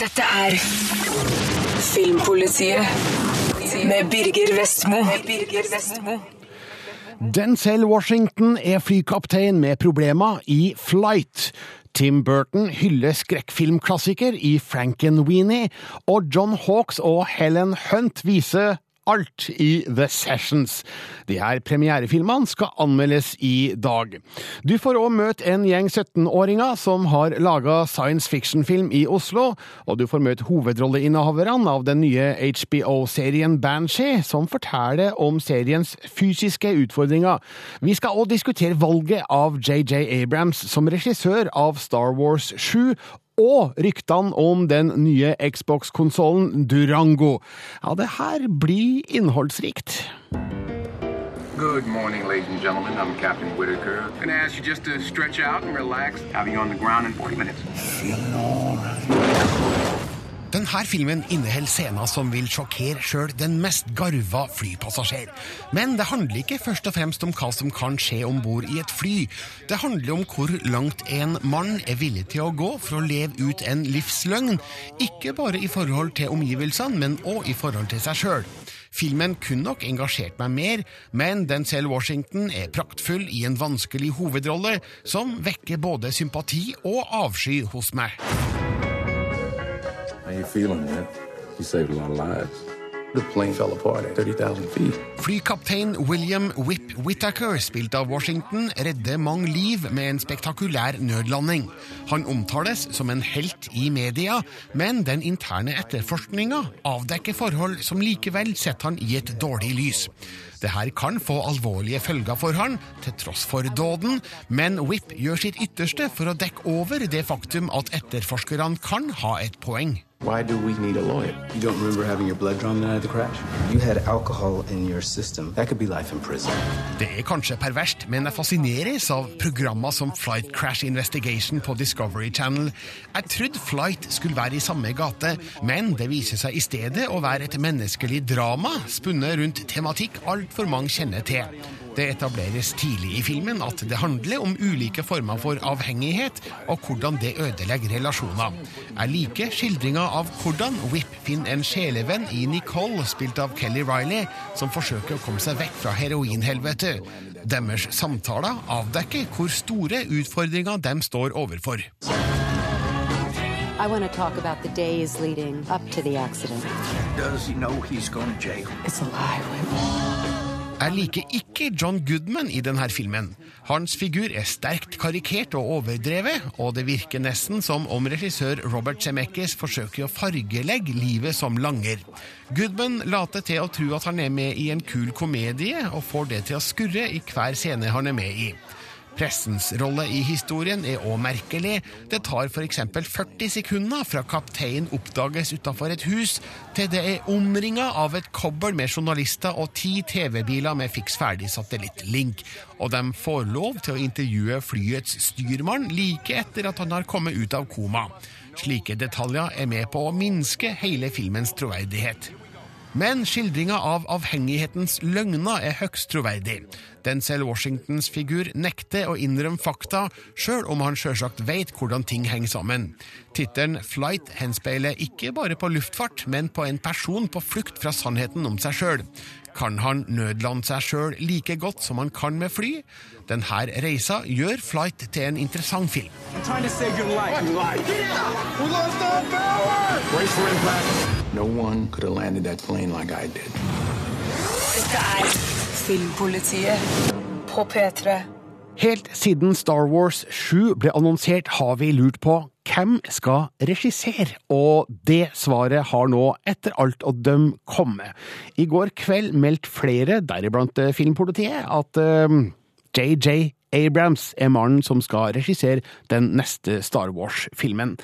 Dette er Filmpolitiet med Birger Vestmo. Denzel Washington er flykaptein med problemer i Flight. Tim Burton hyller skrekkfilmklassiker i Frankenweenie, og John Hawks og Helen Hunt viser alt i The Sessions. De her premierefilmene skal anmeldes i dag. Du får òg møte en gjeng 17-åringer som har laga science fiction-film i Oslo, og du får møte hovedrolleinnehaverne av den nye HBO-serien Banshee, som forteller om seriens fysiske utfordringer. Vi skal òg diskutere valget av JJ Abrams som regissør av Star Wars 7, og ryktene om den nye Xbox-konsollen Durango. Ja, det her blir innholdsrikt. Good morning, ladies and gentlemen. I'm Captain Whitaker. I'm gonna ask you just to stretch out and relax. Have you on the ground in 40 minutes. Denne filmen inneholder scener som vil sjokkere sjøl den mest garva flypassasjer. Men det handler ikke først og fremst om hva som kan skje om bord i et fly. Det handler om hvor langt en mann er villig til å gå for å leve ut en livsløgn. Ikke bare i forhold til omgivelsene, men òg i forhold til seg sjøl. Filmen kunne nok engasjert meg mer, men Denzel Washington er praktfull i en vanskelig hovedrolle som vekker både sympati og avsky hos meg. Flykaptein William Whip Whittaker, spilt av Washington, redder mange liv med en spektakulær nødlanding. Han omtales som en helt i media, men den interne etterforskninga avdekker forhold som likevel setter han i et dårlig lys. Det her kan få alvorlige følger for han, til tross for dåden, men Whip gjør sitt ytterste for å dekke over det faktum at etterforskerne kan ha et poeng. Why do we need a lawyer? You don't remember having your blood drawn the night of the crash? You had alcohol in your system. That could be life in prison. Det er kanskje perverst, men jeg fascineres av programmer som Flight Crash Investigation på Discovery Channel. Jeg trodde Flight skulle være i samme gate, men det viser seg i stedet å være et menneskelig drama spunnet rundt tematikk altfor mange kjenner til. Det etableres tidlig i filmen at det handler om ulike former for avhengighet, og hvordan det ødelegger relasjoner. Jeg liker skildringa av hvordan Whip finner en sjelevenn i Nicole, spilt av Kelly Riley, som forsøker å komme seg vekk fra heroinhelvete. Deres samtaler avdekker hvor store utfordringer de står overfor. I want to talk about the days leading up to the accident. Does he know he's going to jail? It's a lie, Whip. Jeg liker ikke John Goodman i denne filmen. Hans figur er sterkt karikert og overdrevet, og det virker nesten som om regissør Robert Zemeckis forsøker å fargelegge livet som langer. Goodman later til å tro at han er med i en kul komedie, og får det til å skurre i hver scene han er med i. Pressens rolle i historien er òg merkelig. Det tar f.eks. 40 sekunder fra kapteinen oppdages utafor et hus, til det er omringa av et kobbel med journalister og ti TV-biler med fiks ferdig satellittlink. Og de får lov til å intervjue flyets styrmann like etter at han har kommet ut av koma. Slike detaljer er med på å minske hele filmens troverdighet. Men skildringa av avhengighetens løgner er høgst troverdig. Denzel Washingtons figur nekter å innrømme fakta, sjøl om han sjølsagt veit hvordan ting henger sammen. Tittelen Flight henspeiler ikke bare på luftfart, men på en person på flukt fra sannheten om seg sjøl. Kan han nødlande seg sjøl like godt som han kan med fly? Denne reisa gjør Flight til en interessant film. I'm No one could have landed that plane like I did. Dette er Filmpolitiet på P3. Helt siden Star Wars 7 ble annonsert, har vi lurt på hvem skal regissere, og det svaret har nå etter alt å dømme kommet. I går kveld meldte flere, deriblant eh, Filmpolitiet, at uh, JJ Abrams er mannen som skal regissere den neste Star Wars-filmen.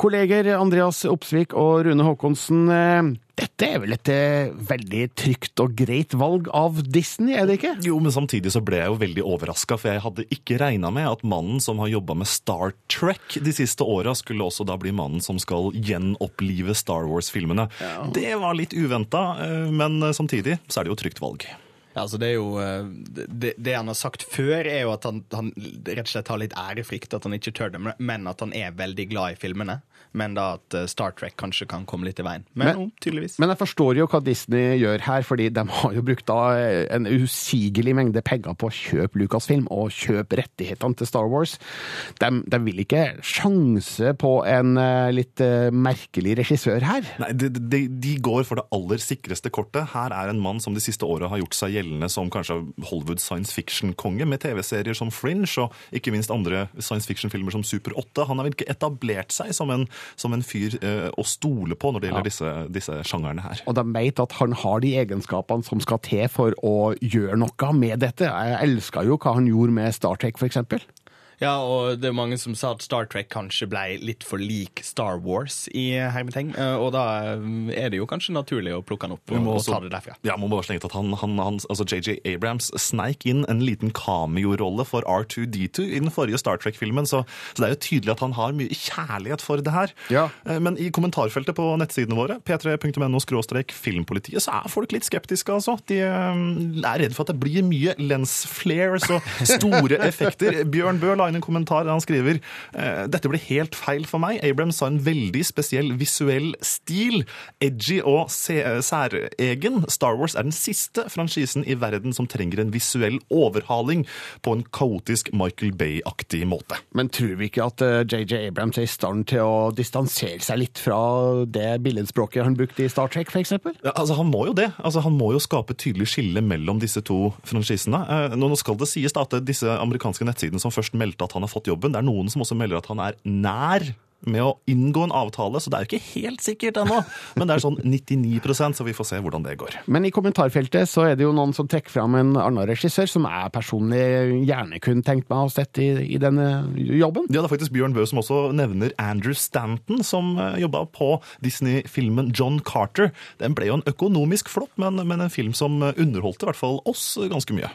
Kolleger Andreas Opsvik og Rune Haakonsen, eh, dette er vel et eh, veldig trygt og greit valg av Disney, er det ikke? Jo, men samtidig så ble jeg jo veldig overraska, for jeg hadde ikke regna med at mannen som har jobba med Star Trek de siste åra, skulle også da bli mannen som skal gjenopplive Star Wars-filmene. Det var litt uventa, men samtidig så er det jo et trygt valg. Ja, altså det, er jo, eh, det, det han har sagt før, er jo at han, han rett og slett har litt ærefrykt. At han ikke tør det, men at han er veldig glad i filmene. Men da at eh, Star Trek kanskje kan komme litt i veien. Men, Men- tydeligvis. Men jeg forstår jo hva Disney gjør her, fordi de har jo brukt da en usigelig mengde penger på å kjøpe Lucasfilm og kjøpe rettighetene til Star Wars. De, de vil ikke sjanse på en eh, litt eh, merkelig regissør her. Nei, de, de, de går for det aller sikreste kortet. Her er en mann som de siste åra har gjort seg gjeldende som kanskje Hollywood science fiction-konge, med TV-serier som Fringe og ikke minst andre science fiction-filmer som Super 8. Han har vel ikke etablert seg som en, som en fyr eh, å stole på når det gjelder disse, disse sjangerne her. Og de veit at han har de egenskapene som skal til for å gjøre noe med dette. Jeg elska jo hva han gjorde med Star Trek, eksempel. Ja, og det er mange som sa at Star Trek kanskje ble litt for lik Star Wars i hermeteng. eh, Og da eh, er det jo kanskje naturlig å plukke han opp og, også, og ta det derfra. Ja, må bare slenge til at han, han, han, altså JJ Abrams sneik inn en liten cameo-rolle for R2D2 i den forrige Star Trek-filmen, så, så det er jo tydelig at han har mye kjærlighet for det her. Ja. Eh, Men i kommentarfeltet på nettsidene våre, p3.no-filmpolitiet, så er folk litt skeptiske, altså. De er redd for at det blir mye lens flares og store effekter. Bjørn Bø la inn en kommentar der han skriver eh, dette ble helt feil for meg. Abrams har en veldig spesiell visuell stil. Edgy og særegen. Star Wars er den siste franchisen i verden som trenger en visuell overhaling på en kaotisk Michael Bay-aktig måte. Men tror vi ikke at eh, JJ Abrams er i stand til å distansere seg litt fra det billedspråket han brukte i Star Trek, f.eks.? Ja, altså Han må jo det. Altså Han må jo skape tydelig skille mellom disse to franchisene. Eh, nå skal det sies da at disse amerikanske nettsidene som først meldte at han har fått jobben, det er noen som også melder at han er nær med å inngå en avtale, så det er jo ikke helt sikkert ennå. Men det er sånn 99% så vi får se hvordan det går. Men i kommentarfeltet så er det jo noen som trekker fram en annen regissør som jeg personlig gjerne kunne tenkt meg å sett i, i denne jobben. Ja, det er faktisk Bjørn Bøe som også nevner Andrew Stanton, som eh, jobba på Disney-filmen John Carter. Den ble jo en økonomisk flopp, men, men en film som underholdte i hvert fall oss ganske mye.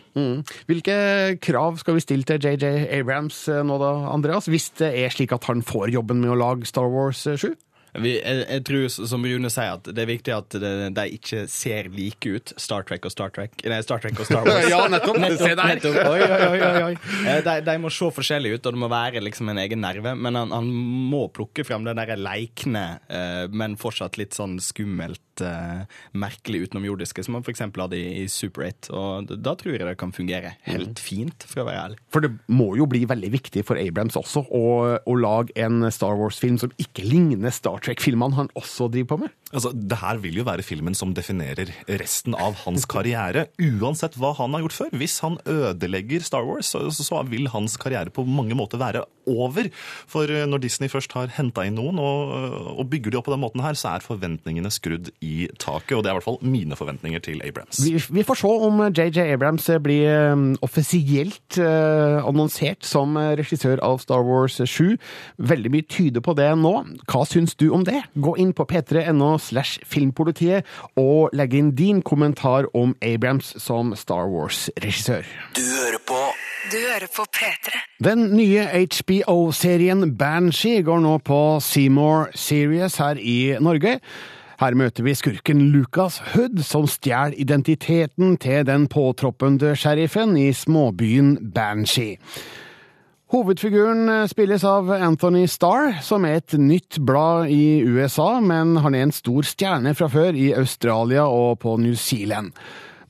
Hvilke krav skal vi stille til JJ Abrams eh, nå da, Andreas, hvis det er slik at han får jobben med å lage Star Wars eh, 7? Vi, jeg, jeg tror, som Rune sier, at det er viktig at det, de ikke ser like ut, Star Trek og Star Trek. Nei, Star Trek og Star Wars. Ja, nettopp. Nettopp. Oi, oi, oi, oi, oi. Eh, De, de må se forskjellige ut, og det må være liksom en egen nerve. Men han, han må plukke frem den der leikne, eh, men fortsatt litt sånn skummelt, eh, merkelig utenomjordiske, som han f.eks. hadde i, i Super 8. Og da tror jeg det kan fungere helt fint, for å være ærlig. For det må jo bli veldig viktig for Abrams også å, å lage en Star Wars-film som ikke ligner Star Trek-filmene han også driver på med. Altså, det her vil jo være filmen som definerer resten av hans karriere, uansett hva han har gjort før. Hvis han ødelegger Star Wars, så, så vil hans karriere på mange måter være over. For eh, når Disney først har henta inn noen og, og bygger de opp på den måten her, så er forventningene skrudd i taket. Og det er i hvert fall mine forventninger til Abrams. Vi, vi får se om JJ Abrams blir eh, offisielt eh, annonsert som eh, regissør av Star Wars 7. Veldig mye tyder på det nå. Hva syns du om det? Gå inn på p3.no slash filmpolitiet og legg inn din kommentar om Abrams som Star Wars-regissør. Du hører på Du hører på P3. Den nye HBO-serien Banshee går nå på Seymour Series her i Norge. Her møter vi skurken Lucas Hood, som stjeler identiteten til den påtroppende sheriffen i småbyen Banshee. Hovedfiguren spilles av Anthony Starr, som er et nytt blad i USA, men han er en stor stjerne fra før i Australia og på New Zealand.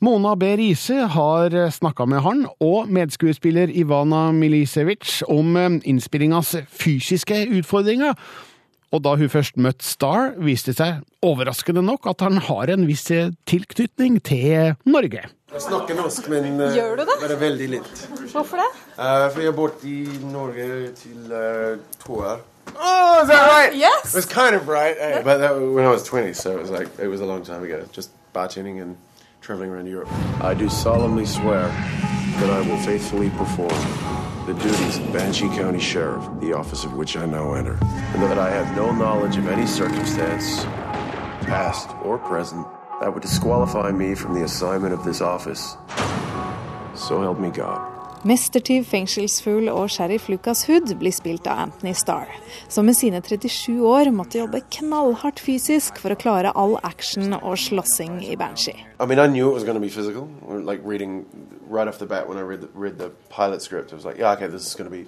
Mona B. Riise har snakka med han og medskuespiller Ivana Milisevic om innspillingas fysiske utfordringer. Og da hun først møtte Star, viste det seg overraskende nok at han har en viss tilknytning til Norge. Jeg snakker norsk, men eh, Gjør du det? bare veldig litt. Hvorfor det? Uh, for jeg har borte i Norge til uh, to år. Oh, is that right? Yes. It was kind of right, eh, but that, when I was 20, so it was like it was a long time ago. Just bartending and traveling around Europe. I do solemnly swear that I will faithfully perform the duties of Banshee County Sheriff, the office of which I now enter, and that I have no knowledge of any circumstance, past or present, that would disqualify me from the assignment of this office. So help me God. Mestertyv, fengselsfugl og sheriff Lucas Hood blir spilt av Anthony Starr, som med sine 37 år måtte jobbe knallhardt fysisk for å klare all action og slåssing i Banshee. I mean, I knew it was going to be physical. Like reading right off the bat when I read the, read the pilot script, I was like, yeah, okay, this is going to be,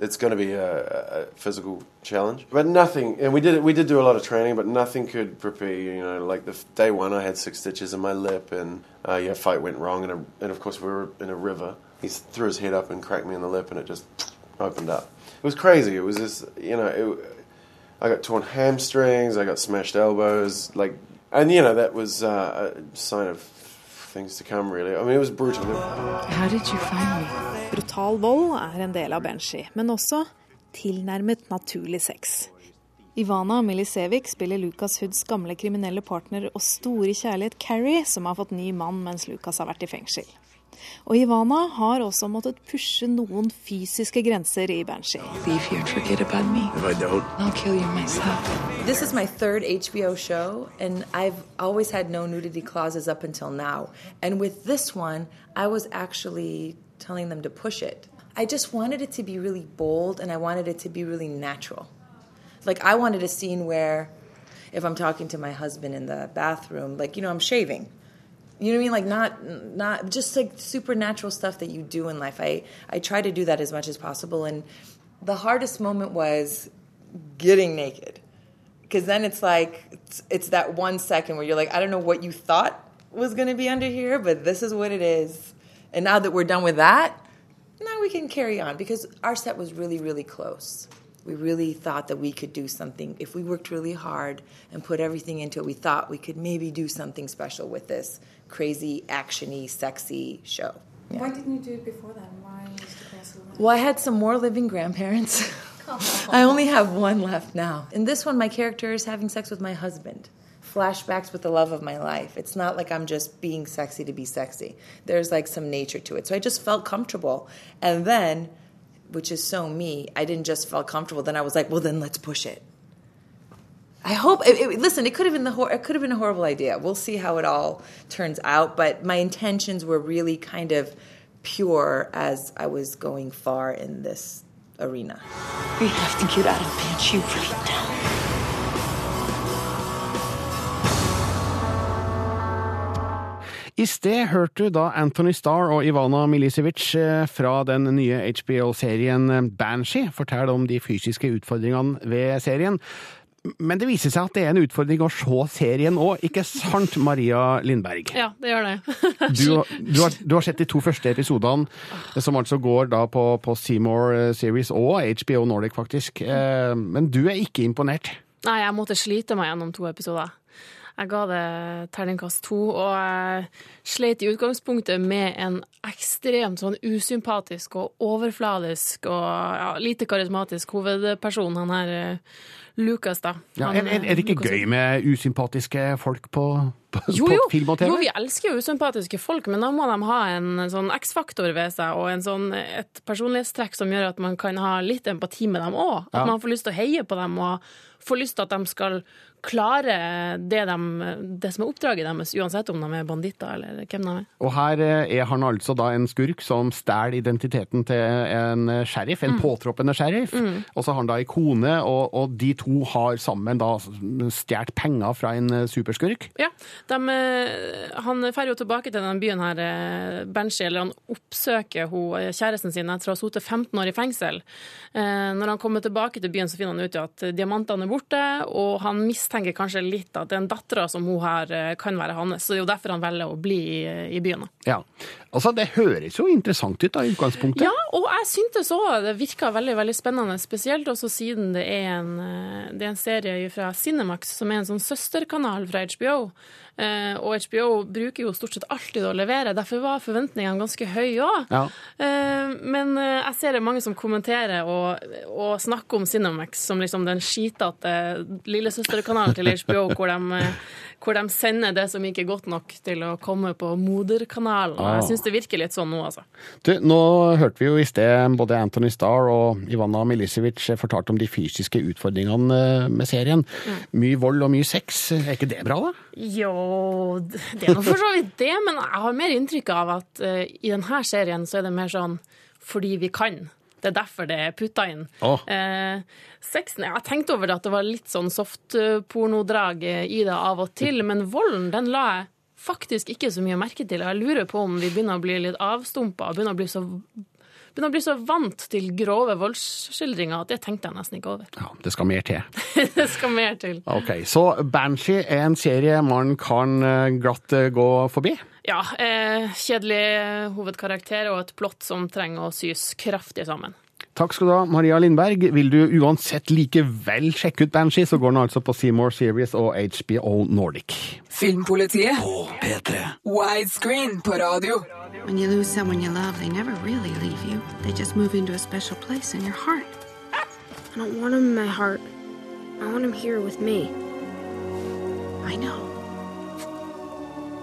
it's going to be a, a physical challenge. But nothing, and we did we did do a lot of training, but nothing could prepare you. You know, like the day one, I had six stitches in my lip, and uh, yeah, fight went wrong, and, a, and of course we were in a river. He threw his head up and cracked me in the lip, and it just opened up. It was crazy. It was just, you know, it, I got torn hamstrings, I got smashed elbows, like, and you know that was uh, a sign of things to come. Really, I mean, it was brutal. How did you find me? Brutal vold er en del av Banshee, men også tilnærmet naturlig sex. Ivana Milisevic spiller Lucas Hoods gamle kriminelle partner og store kjærlighet Carrie, som har fått ny mann mens Lucas har vært i fengsel. Og Ivana har også måttet pushe noen fysiske grenser i Banshee. Leave here and forget about me. If I don't, I'll kill you myself. This is my third HBO show, and I've always had no nudity clauses up until now. And with this one, I was actually telling them to push it. I just wanted it to be really bold, and I wanted it to be really natural. Like, I wanted a scene where if I'm talking to my husband in the bathroom, like, you know, I'm shaving. You know what I mean? Like not not just like supernatural stuff that you do in life. I I try to do that as much as possible and the hardest moment was getting naked. Cuz then it's like it's, it's that 1 second where you're like I don't know what you thought was going to be under here, but this is what it is. And now that we're done with that, now we can carry on because our set was really really close. We really thought that we could do something if we worked really hard and put everything into it. We thought we could maybe do something special with this crazy, actiony, sexy show. Why didn't you do it before then? Why was the castle Well, I had some more living grandparents. I only have one left now. In this one, my character is having sex with my husband. Flashbacks with the love of my life. It's not like I'm just being sexy to be sexy. There's like some nature to it. So I just felt comfortable. And then, which is so me, I didn't just feel comfortable. Then I was like, well, then let's push it. I hope. It, it- listen, it could have been the hor- it could have been a horrible idea. We'll see how it all turns out. But my intentions were really kind of pure as I was going far in this arena. We have to get out of Banshee right now. I sted hørte du da Anthony Starr og Ivana Milisevic eh, fra den nye HBO-serien Banshee fortelle om de fysiske utfordringene ved serien. Men det viser seg at det er en utfordring å se serien òg, ikke sant, Maria Lindberg? Ja, det gjør det. Du, du, har, du har sett de to første episodene, som altså går da på, på Seymour eh, Series og HBO Nordic, faktisk. Eh, Men du er ikke imponert? Nei, jeg måtte slite meg gjennom to episoder. Jeg ga det terningkast to, og jeg sleit i utgangspunktet med en ekstremt sånn usympatisk og overfladisk og ja, lite karismatisk hovedperson, han her eh, Lucas, da. Han, er, er, det ikke Lucas- gøy med usympatiske folk på, på, Jo, på film og TV? jo, vi elsker jo usympatiske folk, men da må de ha en sånn X-faktor ved seg, og en sånn, et personlighetstrekk som gjør at man kan ha litt empati med dem òg. At Ja. man får lyst til å heie på dem, og får lyst til at de skal klare det, de, det som er oppdraget deres, uansett om de er banditter eller hvem de er. Og her eh, er han altså da en skurk som stjeler identiteten til en eh, sheriff, en Mm. påtroppende sheriff. Mm. Og så har han da ei kone, og, og de to har sammen da stjålet penger fra en eh, superskurk. Ja, de, Han drar jo tilbake til den byen her, Benji, eller han oppsøker hun, kjæresten sin etter å ha sittet 15 år i fengsel. Når han kommer tilbake til byen, så finner han ut at diamantene er borte, og han mistenker kanskje litt at den dattera som hun har, eh, kan være hans. Så det er jo derfor han velger å bli i, i byen. Ja. Altså, det høres jo interessant ut da, i utgangspunktet. Ja, og jeg syntes òg det virka veldig veldig spennende. Spesielt også siden det er en, eh, det er en serie fra Cinemax, som er en sånn søsterkanal fra HBO. Eh, og HBO bruker jo stort sett alltid å levere, derfor var forventningene ganske høye òg. Ja. Eh, men jeg ser det er mange som kommenterer og, og snakker om Cinemax som liksom den skitete lillesøsterkanalen til HBO, hvor de, hvor de sender det som ikke er godt nok til å komme på moderkanalen. Ah. Jeg syns det virker litt sånn nå, altså. Du, nå hørte vi jo i sted både Anthony Starr og Ivana Milisevic fortalt om de fysiske utfordringene eh, med serien. Mye vold og mye sex. Er ikke det bra, da? Jo, det er nå for så vidt det, men jeg har mer inntrykk av at uh, i denne serien så er det mer sånn fordi vi kan. Det er derfor det er putta inn. Oh. Eh, sexen, Jeg tenkte over det at det var litt sånn softpornodrag i det av og til, men volden den la jeg faktisk ikke så mye merke til. Jeg lurer på om vi begynner å bli litt avstumpa og begynner å bli så begynner å bli så vant til grove voldsskildringer at det tenkte jeg nesten ikke over. Ja, det skal mer til. det skal mer til. Ok, Så Banshee er en serie man kan eh, glatt eh, gå forbi? Ja, eh, kjedelig hovedkarakter og et plott som trenger å sys kraftig sammen. Takk skal du ha, Maria Lindberg. Vil du uansett likevel sjekke ut Banshee, så går den altså på Seymour Series og HBO Nordic. Filmpolitiet på P3. Widescreen på radio. When you lose someone you love, they never really leave you. They just move into a special place in your heart. I don't want him in my heart. I want him here with me. I know.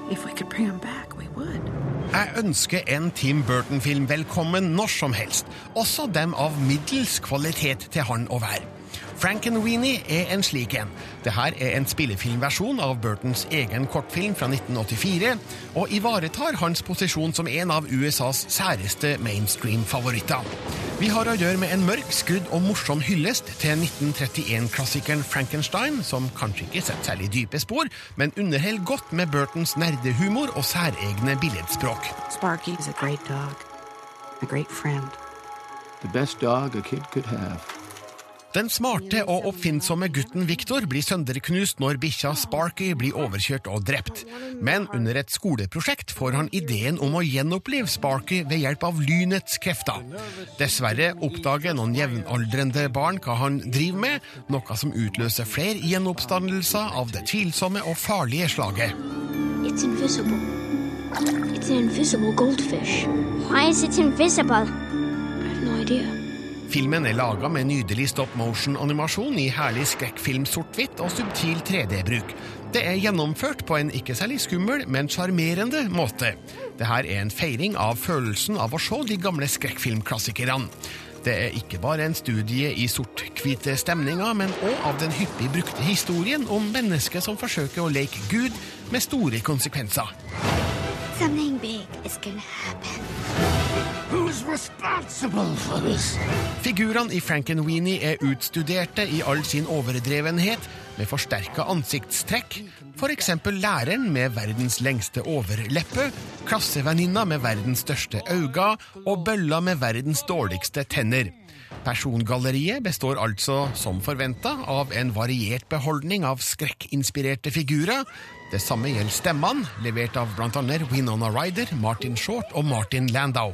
If we could bring him back. Jeg ønsker en Tim Burton-film velkommen når som helst, også dem av middels kvalitet til han å være. Frankenweenie er en slik en. Dette er en spillefilmversjon av Burtons egen kortfilm fra 1984, og ivaretar hans posisjon som en av USAs særeste mainstream-favoritter. Vi har å gjøre med en mørk, skrudd og morsom hyllest til 1931-klassikeren Frankenstein, som kanskje ikke setter særlig dype spor, men underholder godt med Burtons nerdehumor og særegne billedspråk. Sparky is a great dog, a great friend. The best dog a kid could have. Den smarte og oppfinnsomme gutten Victor blir sønderknust når bikkja Sparky blir overkjørt og drept. Men under et skoleprosjekt får han ideen om å gjenopplive Sparky ved hjelp av lynets krefter. Dessverre oppdager noen jevnaldrende barn hva han driver med, noe som utløser flere gjenoppstandelser av det tvilsomme og farlige slaget. It's invisible. It's an invisible goldfish. Why is it invisible? I have no idea. Filmen er laga med nydelig stop motion-animasjon i herlig skrekkfilm sort-hvitt og subtil 3D-bruk. Det er gjennomført på en ikke særlig skummel, men sjarmerende måte. Dette er en feiring av følelsen av å se de gamle skrekkfilmklassikerne. Det er ikke bare en studie i sort-hvite stemninger, men òg av den hyppig brukte historien om mennesker som forsøker å leke Gud med store konsekvenser. Something big is gonna happen. Figurene i Frankenweenie er utstuderte i all sin overdrevenhet, med forsterka ansiktstrekk, f.eks. læreren med verdens lengste overleppe, klassevenninna med verdens største øyne og bølla med verdens dårligste tenner. Persongalleriet består altså, som forventa, av en variert beholdning av skrekkinspirerte figurer. Det samme gjelder stemmene, levert av bl.a. Winona Ryder, Martin Short og Martin Landau.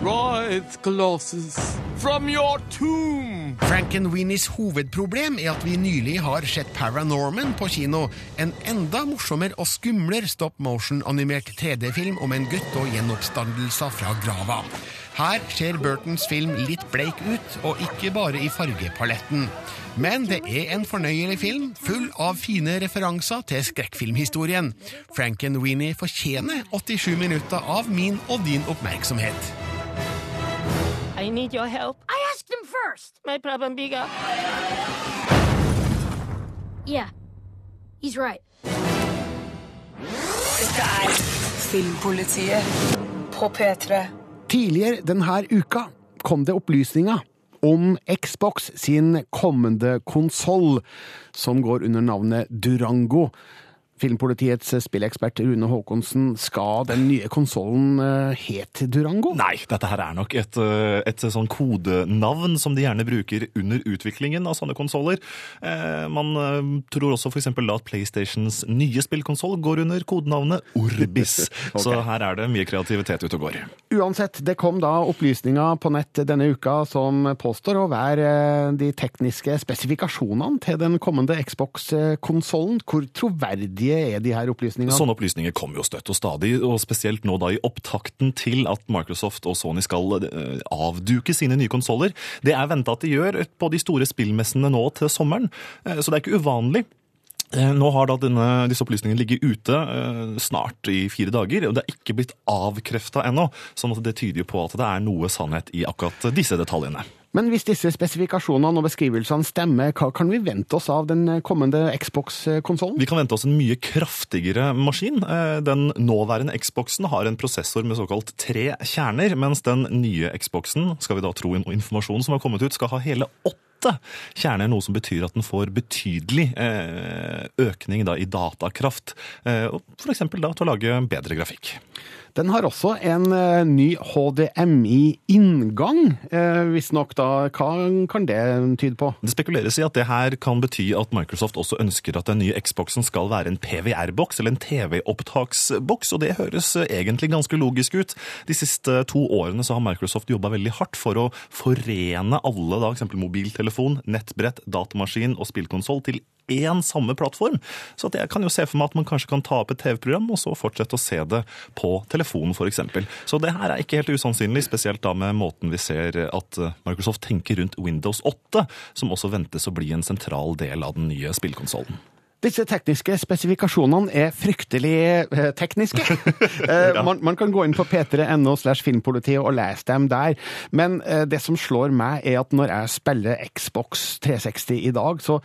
Rise, Colossus, from your tomb! Frankenweenies hovedproblem er at vi nylig har sett Paranorman på kino, en enda morsommere og skumlere stop motion-animert 3D-film om en gutt og gjenoppstandelser fra grava. Her ser Burtons film litt bleik ut, og ikke bare i fargepaletten. Men det er en fornøyelig film, full av fine referanser til skrekkfilmhistorien. Frankenweenie fortjener 87 minutter av min og din oppmerksomhet. I need your help. I asked him first. My problem bigger. Yeah, he's right. Filmpolitiet på P3. Tidligere denne uka kom det opplysninger om Xbox sin kommende konsoll, som går under navnet Durango. Filmpolitiets spillekspert Rune Haakonsen, skal den nye konsollen het Durango? Nei, dette her er nok et, eh, et sånn kodenavn som de gjerne bruker under utviklingen av sånne konsoller. Eh, man eh, tror også f.eks. at PlayStations nye spillkonsoll går under kodenavnet Orbis. okay. Så her er det mye kreativitet ute og går. Uansett, det kom da opplysninger på nett denne uka som påstår å være eh, de tekniske spesifikasjonene til den kommende Xbox-konsollen. Hvor troverdige er de her opplysningene? Sånne opplysninger kommer jo støtt og stadig, og spesielt nå da i opptakten til at Microsoft og Sony skal eh, avduke sine nye konsoller. Det er venta at de gjør på de store spillmessene nå til sommeren, eh, så det er ikke uvanlig Eh, Nå har da denne, disse opplysningene ligget ute snart i fire dager, og det er ikke blitt avkrefta ennå. Sånn at det tyder på at det er noe sannhet i akkurat disse detaljene. Men hvis disse spesifikasjonene og beskrivelsene stemmer, hva kan vi vente oss av den kommende Xbox-konsollen? Vi kan vente oss en mye kraftigere maskin. Eh, Den nåværende Xboxen har en prosessor med såkalt tre kjerner, mens den nye Xboxen, skal vi da tro i noe informasjon som har kommet ut, skal ha hele åtte kjerner, noe som betyr at den får betydelig eh, økning da i datakraft. F.eks. Eksempel da til å lage bedre grafikk. Den har også en eh, ny HDMI-inngang, eh, visstnok. Hva kan det tyde på? Det spekuleres i at det her kan bety at Microsoft også ønsker at den nye Xboxen skal være en PVR-boks, eller en TV-opptaksboks, og det høres eh, egentlig ganske logisk ut. De siste to årene så har Microsoft jobba veldig hardt for å forene alle, da, eksempel mobiltelefon, nettbrett, datamaskin og spillkonsoll til én samme plattform. Så jeg kan jo se for meg at man kanskje kan ta opp et TV-program, og så fortsette å se det på telefonen f.eks. Så det her er ikke helt usannsynlig, spesielt da med måten vi ser at Microsoft tenker rundt Windows 8, som også ventes å bli en sentral del av den nye spillkonsollen. Disse tekniske spesifikasjonene er fryktelig eh, tekniske. Eh, Ja. man, man kan gå inn på p3.no slash filmpolitiet og lese dem der, men eh, det som slår meg er at når jeg spiller Xbox 360 i dag, så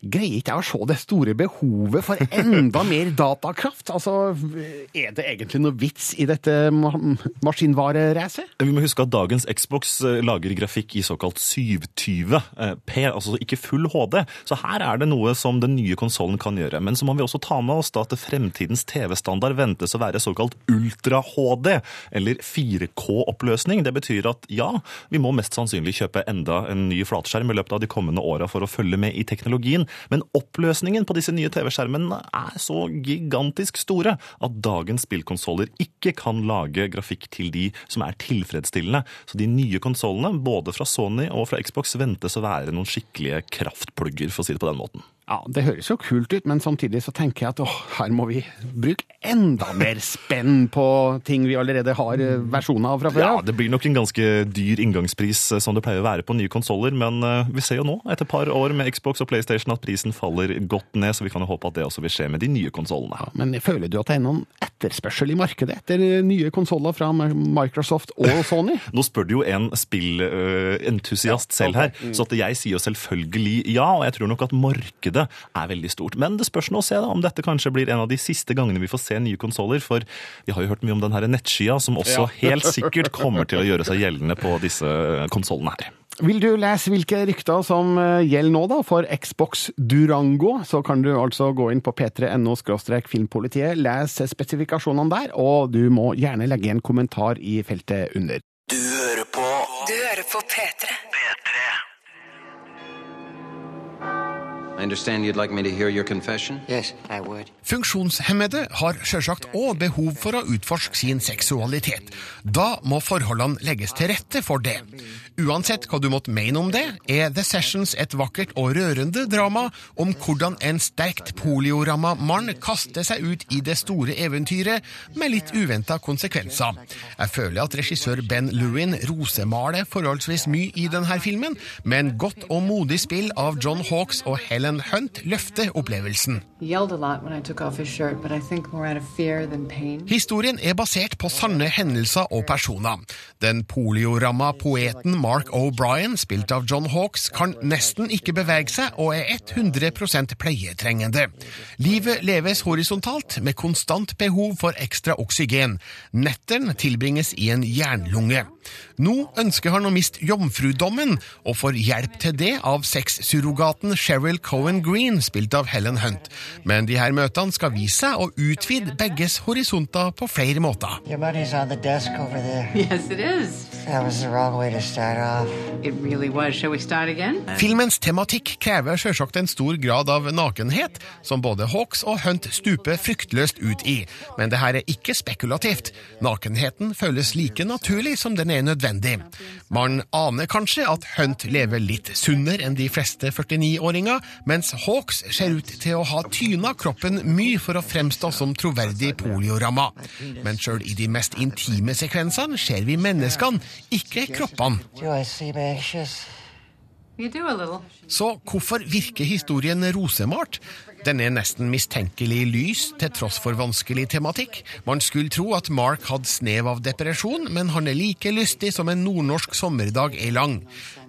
greier ikke jeg å se det store behovet for enda mer datakraft. Altså, er det egentlig noe vits i dette ma maskinvareracet? Vi må huske at dagens Xbox eh, lager grafikk i såkalt 720 eh, altså ikke full HD. Så her er det noe som den nye konsollen kan gjøre. Men så må vi også ta med oss da at fremtidens TV-standard ventes å være såkalt ultra-HD, eller 4K-oppløsning. Det betyr at ja, vi må mest sannsynlig kjøpe enda en ny flatskjerm i løpet av de kommende åra for å følge med i teknologien. Men oppløsningen på disse nye TV-skjermene er så gigantisk store at dagens spillkonsoller ikke kan lage grafikk til de som er tilfredsstillende. Så de nye konsollene, både fra Sony og fra Xbox, ventes å være noen skikkelige kraftplugger, for å si det på den måten. Ja, Det høres jo kult ut, men samtidig så tenker jeg at åh, her må vi bruke enda mer spenn på ting vi allerede har eh, versjoner av fra før. Ja. Det blir nok en ganske dyr inngangspris eh, som det pleier å være på nye konsoller, men eh, vi ser jo nå, etter et par år med Xbox og PlayStation, at prisen faller godt ned, så vi kan jo håpe at det også vil skje med de nye konsollene. Men føler du at det er noen etterspørsel i markedet etter nye konsoller fra Microsoft og Sony? Nå spør du jo en spillentusiast selv her, Mm. så at jeg sier jo selvfølgelig ja, og jeg tror nok at markedet er veldig stort. Men det spørs nå å se da, om dette kanskje blir en av de siste gangene vi får se nye konsoller, for vi har jo hørt mye om den her nettskya, som også Ja. helt sikkert kommer til å gjøre seg gjeldende på disse konsollene her. Vil du lese hvilke rykter som eh, gjelder nå da for Xbox Durango, så kan du altså gå inn på p3.no filmpolitiet, lese spesifikasjonene der, og du må gjerne legge en kommentar i feltet under. Du hører på Du hører på P3. Like me to hear your confession? Yes, Funksjonshemmede har sjølsagt òg behov for å utforske sin seksualitet. Da må forholdene legges til rette for det. Uansett hva du måtte mene om det, er The Sessions et vakkert og rørende drama om hvordan en sterkt polioramma mann kaster seg ut i det store eventyret med litt uventa konsekvenser. Jeg føler at regissør Ben Lewin rosemaler forholdsvis mye i denne filmen, men godt og modig spill av John Hawks og Helen Hunt løfter opplevelsen. Historien er basert på sanne hendelser og personer. Den polioramma poeten Mark O'Brien, spilt av John Hawks, kan nesten ikke bevege seg og er 100% pleietrengende. Livet leves horisontalt med konstant behov for ekstra oksygen. Netteren tilbringes i en jernlunge. Nå ønsker han å miste jomfrudommen, og får hjelp til det av sexsurrogaten Cheryl Cohen Green, spilt av Helen Hunt. Men de her møtene skal vise seg å utvide begges horisonter på flere måter. Your money's on the desk over there. Yes, it is. That was the wrong way to start off. It really was. Shall we start again? Filmens tematikk krever selvsagt en stor grad av nakenhet, som både Hawks og Hunt stuper fryktløst ut i. Men det her er ikke spekulativt. Nakenheten føles like naturlig som den er nødvendig. Man aner kanskje at Hunt lever litt sunnere enn de fleste 49-åringer, mens Hawks ser ut til å ha tyna kroppen mye for å fremstå som troverdig polioramma. Men sjøl i de mest intime sekvensene ser vi menneskene, ikke kroppene. Så hvorfor virker historien rosemalt? Den er nesten mistenkelig lys, til tross for vanskelig tematikk. Man skulle tro at Mark hadde snev av depresjon, men han er like lystig som en nordnorsk sommerdag er lang.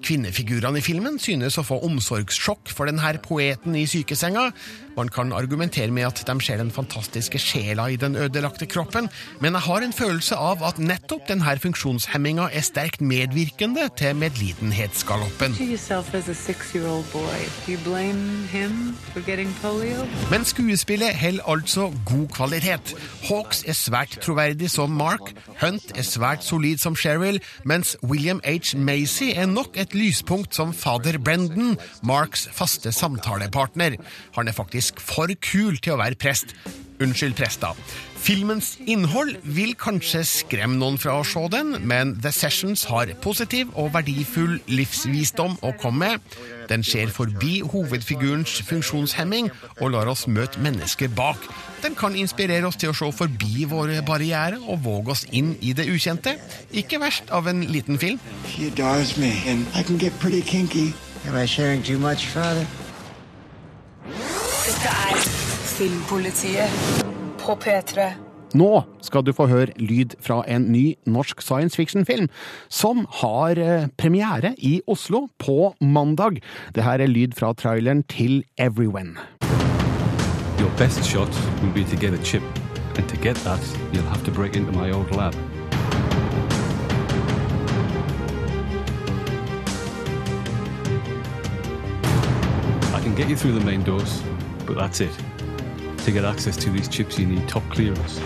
Kvinnefigurene i filmen synes å få omsorgssjokk for denne poeten i sykesenga. Man kan argumentere med at de ser den fantastiske sjela i den ødelagte kroppen, men jeg har en følelse av at nettopp denne funksjonshemminga er sterkt medvirkende til medlidenhetsgaloppen. Men skuespillet holder altså god kvalitet. Hawks er svært troverdig som Mark, Hunt er svært solid som Cheryl, mens William H. Macy er nok et lyspunkt som fader Brendan, Marks faste samtalepartner. Han er faktisk for kul til å være prest. Unnskyld, prester. Filmens innhold vil kanskje skremme noen fra å se den, men The Sessions har positiv og verdifull livsvisdom å komme med. Den ser forbi hovedfigurens funksjonshemming og lar oss møte mennesket bak. Den kan inspirere oss til å se forbi våre barrierer og våge oss inn i det ukjente. Ikke verst av en liten film. She adores me, and I can get pretty kinky. Am I sharing too much, Father? Dette er Filmpolitiet på P3. Nå skal du få høre lyd fra en ny norsk science fiction-film, som har eh, premiere i Oslo på mandag. Det her er lyd fra traileren til Everyone. Your best shot will be to get a chip, and to get that, you'll have to break into my old lab. I can get you through the main doors, but that's it. To get access to these chips, you need top clearance.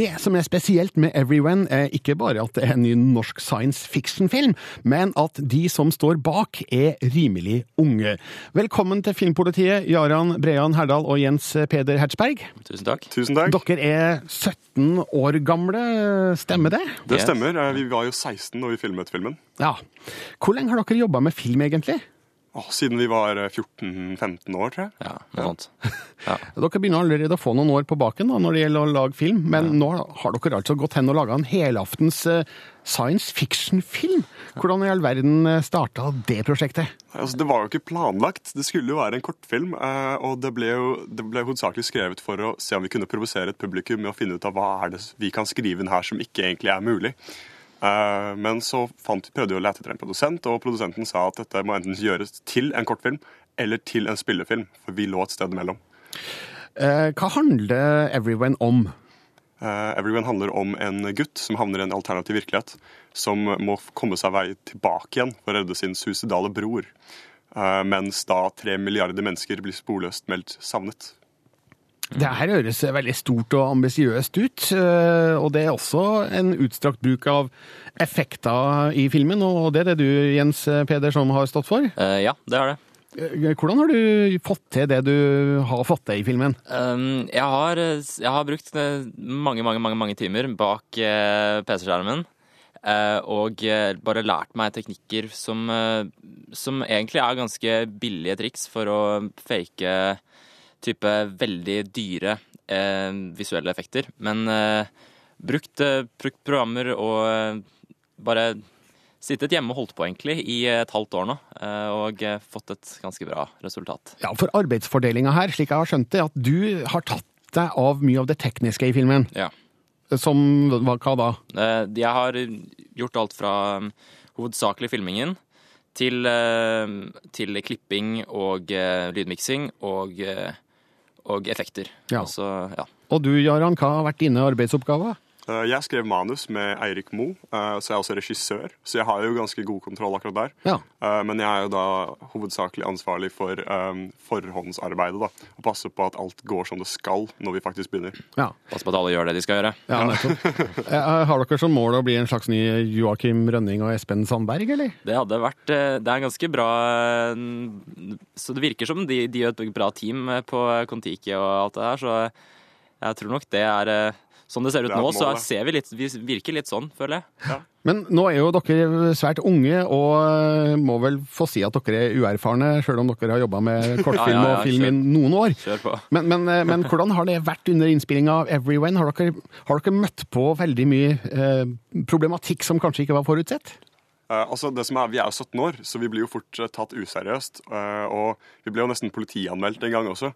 Det som er spesielt med Everyone, er ikke bare at det er en ny norsk science fiction-film, men at de som står bak, er rimelig unge. Velkommen til Filmpolitiet, Jaran Brean Herdal og Jens Peder Hertzberg. Tusen takk. Tusen takk. Dere er 17 år gamle, stemmer det? Det stemmer. Eh, Vi var jo 16 når vi filmet filmen. Ja. Hvor lenge har dere jobba med film, egentlig? Åh, siden vi var eh, 14-15 år, tror jeg. Ja, noe sånt. Dere begynner allerede å få noen år på baken da, når det gjelder å lage film, men nå har dere altså gått hen og laga en helaftens eh, science fiction-film. Hvordan i all verden starta det prosjektet? Altså, det var jo ikke planlagt. Det skulle jo være en kortfilm. eh, Og det ble jo det ble hovedsakelig skrevet for å se om vi kunne provosere et publikum med å finne ut av hva er det vi kan skrive inn her som ikke egentlig er mulig. Eh, Men så fant, prøvde vi å lete etter en produsent, og produsenten sa at dette må enten gjøres til en kortfilm eller til en spillefilm, for vi lå et sted mellom. Eh, hva handler Everyone om? Eh, Everyone handler om en gutt som havner i en alternativ virkelighet, som må komme seg vei tilbake igjen for å redde sin suicidale bror. Mens da tre milliarder mennesker blir sporløst meldt savnet. Det her høres veldig stort og ambisiøst ut, eh, og det er også en utstrakt bruk av effekter i filmen, og det er det du, Jens Peder, som har stått for. Eh, ja, det har det. Eh, Hvordan har du fått til det du har fått til i filmen? Um, jeg, har, jeg har brukt mange, mange, mange, mange timer bak PC-skjermen. og bare lært meg teknikker som, som egentlig er ganske billige triks for å fake type veldig dyre eh, visuelle effekter. Men eh, brukt, eh, brukt programmer og eh, bare sittet hjemme og holdt på egentlig i et halvt år nå, eh, og fått et ganske bra resultat. Ja, For arbeidsfordelinga her, slik jeg har skjønt det, at du har tatt deg av mye av det tekniske i filmen. Ja. Som hva, hva da? Eh, Jeg har gjort alt fra um, hovedsakelig filmingen til, til klipping og lydmiksing og, og effekter. Ja. Altså, ja. Og du, Jaran, hva har vært dine arbeidsoppgaver? Eh, Jeg skrev manus med Eirik Mo, eh, så jeg er også regissør. Så jeg har jo ganske god kontroll akkurat der. Ja. Eh, Men jeg er jo da hovedsakelig ansvarlig for forhåndsarbeidet. da, Og passe på at alt går som det skal når vi faktisk begynner. Ja. Pass på at alle gjør det de skal gjøre. Ja. Har dere som mål å bli en slags ny Joakim Rønning og Espen Sandberg, eller? Det hadde vært Det er ganske bra Så det virker som de, de gjør et bra team på Kon-Tiki og alt det der, så jeg tror nok det er Sånn det ser ut Det nå, så ser vi litt Vi virker litt sånn, føler jeg. Men nå er jo dere svært unge, og eh, må vel få si at dere er uerfarne, sjøl om dere har jobba med kortfilm Ja, ja, ja, og film i noen år. Kjør på. Men, men, eh, men hvordan har det vært under innspillinga av Everyone? Har dere, har dere møtt på veldig mye eh, problematikk som kanskje ikke var forutsett? Uh, altså det som er, Vi er jo 17 år, så vi blir jo fort uh, tatt useriøst. Uh, og vi ble jo nesten politianmeldt en gang også.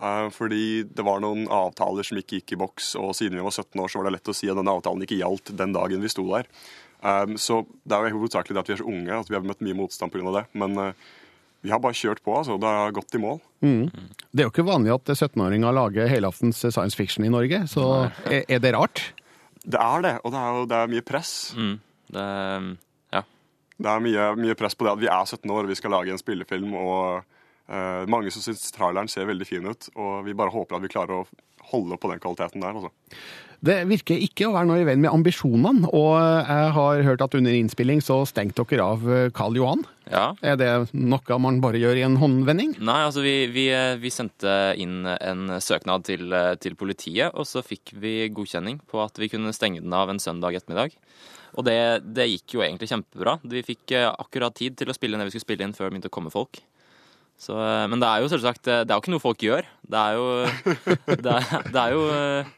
Eh, fordi det var noen avtaler som ikke gikk i boks, og siden vi var 17 år, så var det lett å si at denne avtalen ikke gjaldt den dagen vi sto der. Um, så det er jo hovedsakelig det at vi er så unge, at vi har møtt mye motstand pga. det. Men eh, vi har bare kjørt på, altså. Det har gått i mål. Mm. Det er jo ikke vanlig at 17-åringer lager helaftens science fiction i Norge, så er, det rart? Det er det, og det er jo det er mye press. Det, ja. Det er mye, mye press på det at vi er 17 år og vi skal lage en spillefilm. og eh, Mange som syns traileren ser veldig fin ut, og vi bare håper at vi klarer å holde på den kvaliteten der. Også. Det virker ikke å være noe i veien med ambisjonene, og jeg har hørt at under innspilling så stengte dere av eh, Karl Johan. Ja. Er det noe man bare gjør i en håndvending? Nei, altså vi, vi, vi sendte inn en søknad til, til politiet, og så fikk vi godkjenning på at vi kunne stenge den av en søndag ettermiddag. Og det, det gikk jo egentlig kjempebra. Vi fikk eh, akkurat tid til å spille inn det vi skulle spille inn før det begynte å komme folk. Så, eh, men det er jo selvsagt Det er jo ikke noe folk gjør. Det er jo Det er, det er jo eh,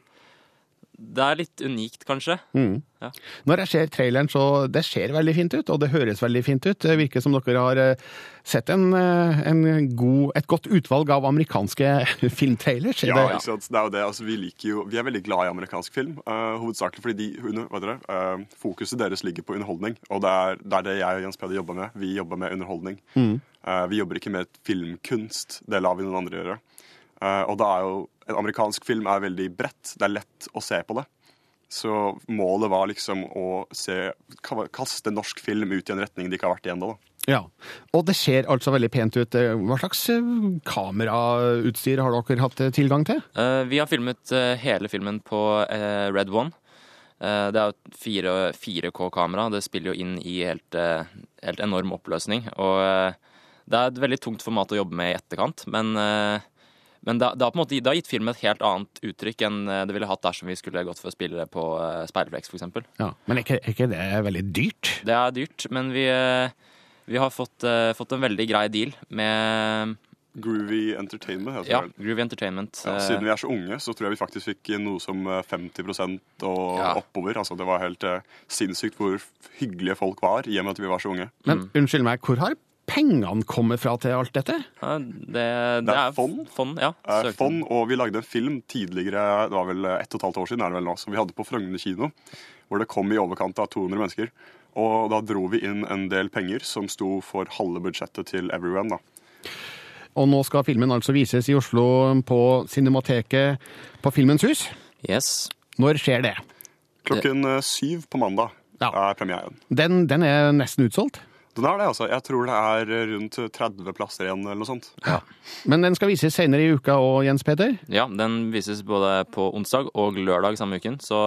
Det er litt unikt, kanskje. Mm. Ja. Når jeg ser traileren, så det ser veldig fint ut, og det høres veldig fint ut. Det virker som dere har eh, sett en, eh, en god, et godt utvalg av amerikanske filmtrailers. Er Ja, det- ikke sant? Det er jo det. Altså, vi, liker jo, vi er veldig glad i amerikansk film. uh, hovedsakelig fordi de, under, hva heter det, eh, fokuset deres ligger på underholdning. Og det er, det er det jeg og Jens Peder jobber med. Vi jobber med underholdning. Mm. Uh, vi jobber ikke med filmkunst. Det lar vi noen andre gjøre. Eh, og det er jo, en amerikansk film er veldig bredt. Det er lett å se på det. Så målet var liksom å se, kaste norsk film ut i en retning de ikke har vært i ennå. Ja, og det ser altså veldig pent ut. Hva slags eh, kamerautstyr har dere hatt eh, tilgang til? Eh, vi har filmet eh, hele filmen på eh, Red One. Eh, det er jo et 4K-kamera. Det spiller jo inn i helt, eh, helt enorm oppløsning. Og eh, det er et veldig tungt format å jobbe med i etterkant, men, eh, men det, har på en måte, det har gitt filmen et helt annet uttrykk enn eh, det ville hatt dersom vi skulle gått for å spille det på uh, speilrefleks, f.eks. Ja, men er ikke, er ikke det veldig dyrt? Det er dyrt, men vi, eh, vi har fått, eh, fått en veldig grei deal med Groovy Entertainment. heter det Ja. Groovy Entertainment. Ja, eh, siden vi er så unge, så tror jeg vi faktisk fikk noe som eh, 50% og Ja. oppover. Altså, det var helt eh, sinnssykt hvor hyggelige folk var, i og med at vi var så unge. Men unnskyld meg, hvor har pengene kommer fra til alt dette? Ja, det, Det er fond. fond ja. Eh, fond, og vi lagde en film tidligere, det var vel ett og et halvt år siden, er det vel nå, som vi hadde på Frogner kino, hvor det kom i overkant av 200 mennesker. Og da dro vi inn en del penger som sto for halve budsjettet til Everyone. da. Og nå skal filmen altså vises i Oslo på Cinemateket på Filmens hus. Yes. Når skjer det? Klokken eh, syv på mandag er premieren. Den, den er nesten utsolgt. Den er det, altså. Jeg tror det er rundt 30 plasser igjen, eller noe sånt. Ja. Men den skal vises senere i uka og Jens Peter? Ja, den vises både på onsdag og lørdag samme uken, så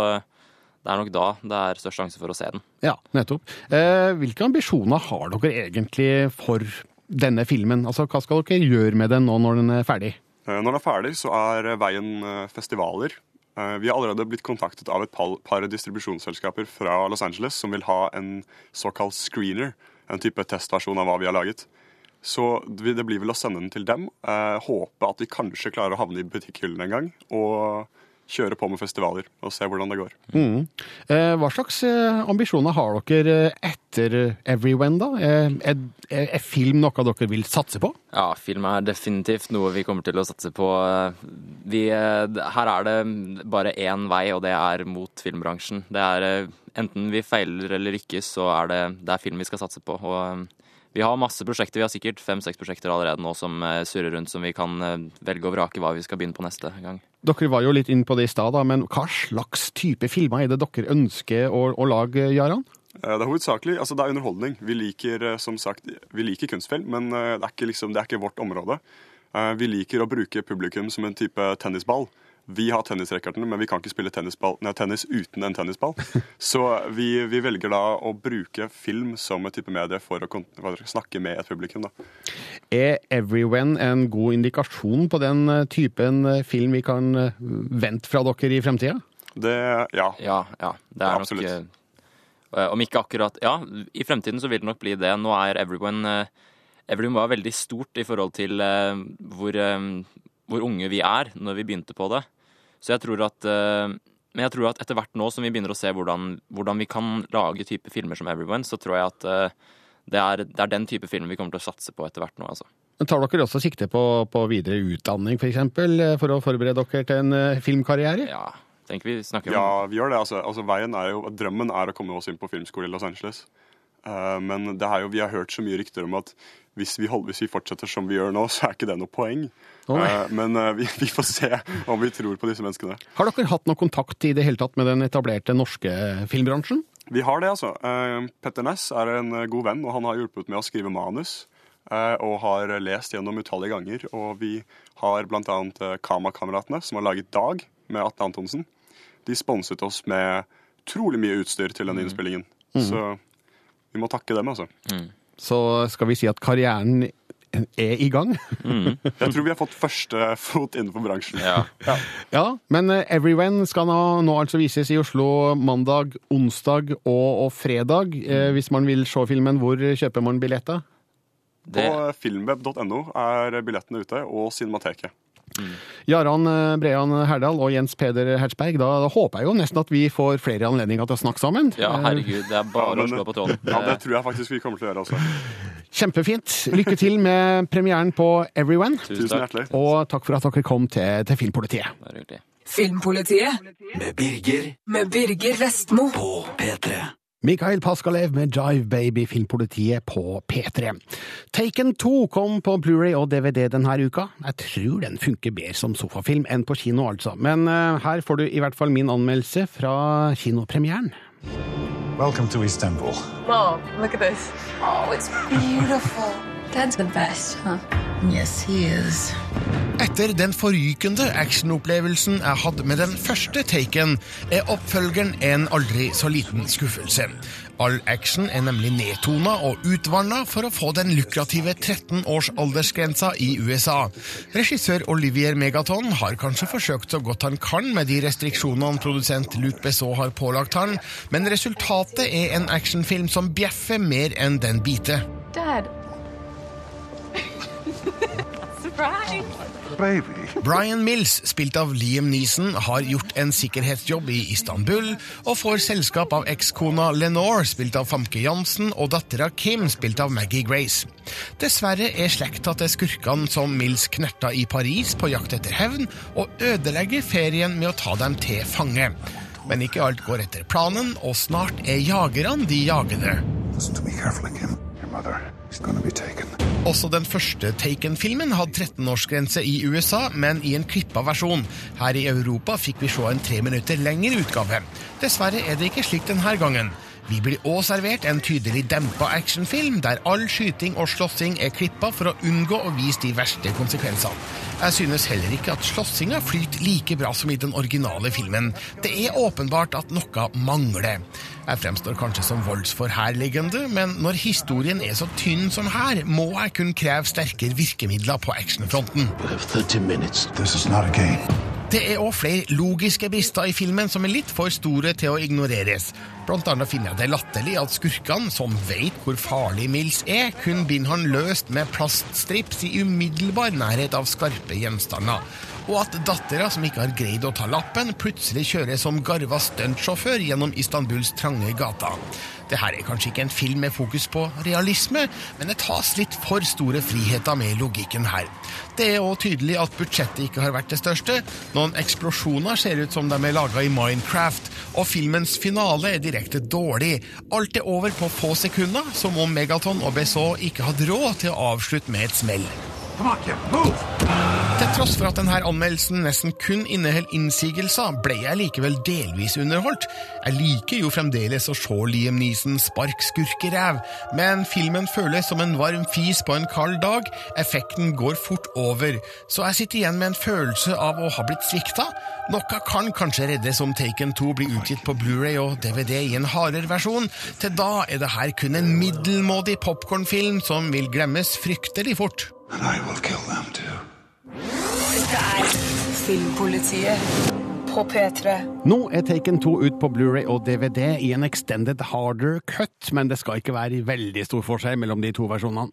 det er nok da det er størst sjanse for å se den. Ja, nettopp. Eh, hvilke ambisjoner har dere egentlig for denne filmen? Altså, Hva skal dere gjøre med den nå når den er ferdig? Eh, Når den er ferdig, så er veien eh, festivaler. Eh, Vi har allerede blitt kontaktet av et par par distribusjonsselskaper fra Los Angeles som vil ha en såkalt screener, en type testversjon av hva vi har laget. Så det blir vel å sende den til dem, eh, håpe at vi kanskje klarer å havne i butikkhyllene en gang, og kjøre på med festivaler og se hvordan det går. Mm. Eh, hva slags eh, ambisjoner har dere eh, etter Everyone, da? Eh, er, er, er film noe dere vil satse på? Ja, film er definitivt noe vi kommer til å satse på. Vi, eh, her er det bare én vei, og det er mot filmbransjen. Det er eh, Enten vi feiler eller lykkes, så er det, det er film vi skal satse på. Og eh, vi har masse prosjekter. Vi har sikkert fem-seks prosjekter allerede nå som eh, surrer rundt, som vi kan eh, velge og vrake hva vi skal begynne på neste gang. Dere var jo litt inn på det i stad, men hva slags type filmer er det dere ønsker å, å lage, Jaran? Eh, Det er hovedsakelig, altså det er underholdning. Vi liker eh, som sagt, vi liker kunstfilm, men eh, det er ikke, liksom, det er ikke vårt område. Vi liker å bruke publikum som en type tennisball. Vi har tennisracketene, men vi kan ikke spille nei, tennis uten en tennisball. Så vi, vi velger da å bruke film som et type medie for å for å snakke med et publikum. da. Er Everyone en god indikasjon på den eh, typen eh, film vi kan eh, vente fra dere i fremtida? Det Ja. Ja, ja. Det er Absolutt. nok Om ikke akkurat Ja, i fremtiden så vil det nok bli det. Nå er Everyone Everyone var veldig stort i forhold til hvor, hvor unge vi er når vi begynte på det. Så jeg tror at eh, Men jeg tror at etter hvert nå som vi begynner å se hvordan, hvordan vi kan lage type filmer som Everyone, så tror jeg at eh, det er, det er den type film vi kommer til å satse på etter hvert nå, altså. Men Tar dere også sikte på, på videre utdanning, f.eks., for, eksempel, eh, for å forberede dere til en filmkarriere? Ja, tenker vi snakker om Ja, vi gjør det. Altså, altså veien er jo, Drømmen er å komme oss inn på filmskole i Los Angeles. Uh, men det er jo, vi har hørt så mye rykter om at hvis vi, holder, hvis vi fortsetter som vi gjør nå, så er ikke det noe poeng. Eh, men eh, vi, vi får se om vi tror på disse menneskene. Har dere hatt noe kontakt i det hele tatt med den etablerte norske filmbransjen? Vi har det, altså. Eh, Petter Næss er en god venn, og han har hjulpet med å skrive manus. eh, Og har lest gjennom utallige ganger. Og vi har bl.a. Kama-kameratene, som har laget Dag med Atle Antonsen. De sponset oss med utrolig mye utstyr til den innspillingen. Mm. Så vi må takke dem, altså. Så skal vi si at karrieren er i gang. Jeg tror vi har fått første fot innenfor bransjen. Ja. Ja, men eh, Everyone skal nå, nå altså vises i Oslo mandag, onsdag og, og fredag. Eh, hvis man vil se filmen, hvor kjøper man billetter? På filmweb.no er billettene ute, og Cinemateket. Jaran eh, Brean Herdal og Jens Peder Hertzberg, da, håper jeg jo nesten at vi får flere anledninger til å snakke sammen. Ja, herregud, det er bare å slå på tråden. Ja, det tror jeg faktisk vi kommer til å gjøre også. Kjempefint. Lykke til med premieren på Everyone. Tusen Tusen hjertelig. Og takk for at dere kom til, til Filmpolitiet. Filmpolitiet Med Birger med Birger Vestmo. på P3. Mikael Paskalev med Jive Baby Filmpolitiet på P3. Taken 2 kom på Blu-ray og DVD denne uka. Jeg tror den funker bedre som sofafilm enn på kino, altså. Men eh, her får du i hvert fall min anmeldelse fra kinopremieren. Welcome to Istanbul. Mom, look at this. Oh, it's beautiful. Dad's the best, huh? Yes, he is. Etter den forrykende actionopplevelsen jeg hadde med den første Taken, er oppfølgeren en aldri så liten skuffelse. All action er nemlig nedtona og utvanna for å få den lukrative 13 års aldersgrensa i USA. Regissør Olivier Megaton har kanskje forsøkt så godt han kan med de restriksjonene produsent Luc Besson har pålagt han, men resultatet er en actionfilm som bjeffer mer enn den biter. Dad. Surprise. Baby. Brian Mills, spilt av Liam Neeson, har gjort en sikkerhetsjobb i Istanbul, og får selskap av ekskona Lenore, spilt av Famke Jansen, og dattera Kim, spilt av Maggie Grace. Dessverre er slekta til skurkene som Mills knerta i Paris på jakt etter hevn, og ødelegger ferien med å ta dem til fange. Men ikke alt går etter planen, og snart er jagerne de jagende. Listen to me carefully, Kim. Your mother Også den første Taken-filmen hadde 13-årsgrense i USA, men i en klippa versjon. Her i Europa fikk vi se en tre minutter lengre utgave. Dessverre er det ikke slik denne gangen. Vi blir også servert en tydelig dempa actionfilm, der all skyting og slåssing er klippa for å unngå å vise de verste konsekvensene. Jeg synes heller ikke at slåssinga flyter like bra som i den originale filmen. Det er åpenbart at noe mangler. Jeg fremstår kanskje som voldsforherligende, men når historien er så tynn som her, må jeg kun kreve sterkere virkemidler på actionfronten. This is not a game. Det er òg flere logiske brister i filmen som er litt for store til å ignoreres. Blant annet finner jeg det latterlig at skurkene, som vet hvor farlig Mills er, kun binder han løst med plaststrips i umiddelbar nærhet av skarpe gjenstander. Og at dattera, som ikke har greid å ta lappen, plutselig kjører som garva stuntsjåfør gjennom Istanbuls trange gater. Det her er kanskje ikke en film med fokus på realisme, men det tas litt for store friheter med logikken her. Det er òg tydelig at budsjettet ikke har vært det største. Noen eksplosjoner ser ut som de er laga i Minecraft, og filmens finale er direkte dårlig. Alt er over på få sekunder, som om Megaton og BSO ikke hadde råd til å avslutte med et smell. Til tross for at denne anmeldelsen nesten kun inneholder innsigelser, ble jeg likevel delvis underholdt. Jeg liker jo fremdeles å se Liam Neeson spark skurkeræv, men filmen føles som en varm fis på en kald dag. Effekten går fort over, så jeg sitter igjen med en følelse av å ha blitt svikta. Noe kan kanskje reddes om Taken 2 blir utgitt på Blu-ray og DVD i en hardere versjon. Til da er det her kun en middelmådig popkornfilm som vil glemmes fryktelig fort. Dette er Filmpolitiet på P3. Nå er Taken 2 ut på Blu-ray og DVD i en extended harder cut, men det skal ikke være veldig stor forskjell mellom de to versjonene.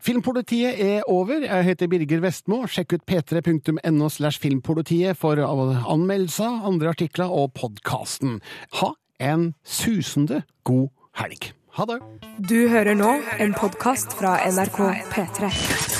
Filmpolitiet er over. Jeg heter Birger Vestmo. Sjekk ut p3.no slash filmpolitiet for anmeldelser, andre artikler og podkasten. Ha en susende god helg. Ha det! Du hører nå en podkast fra NRK P3.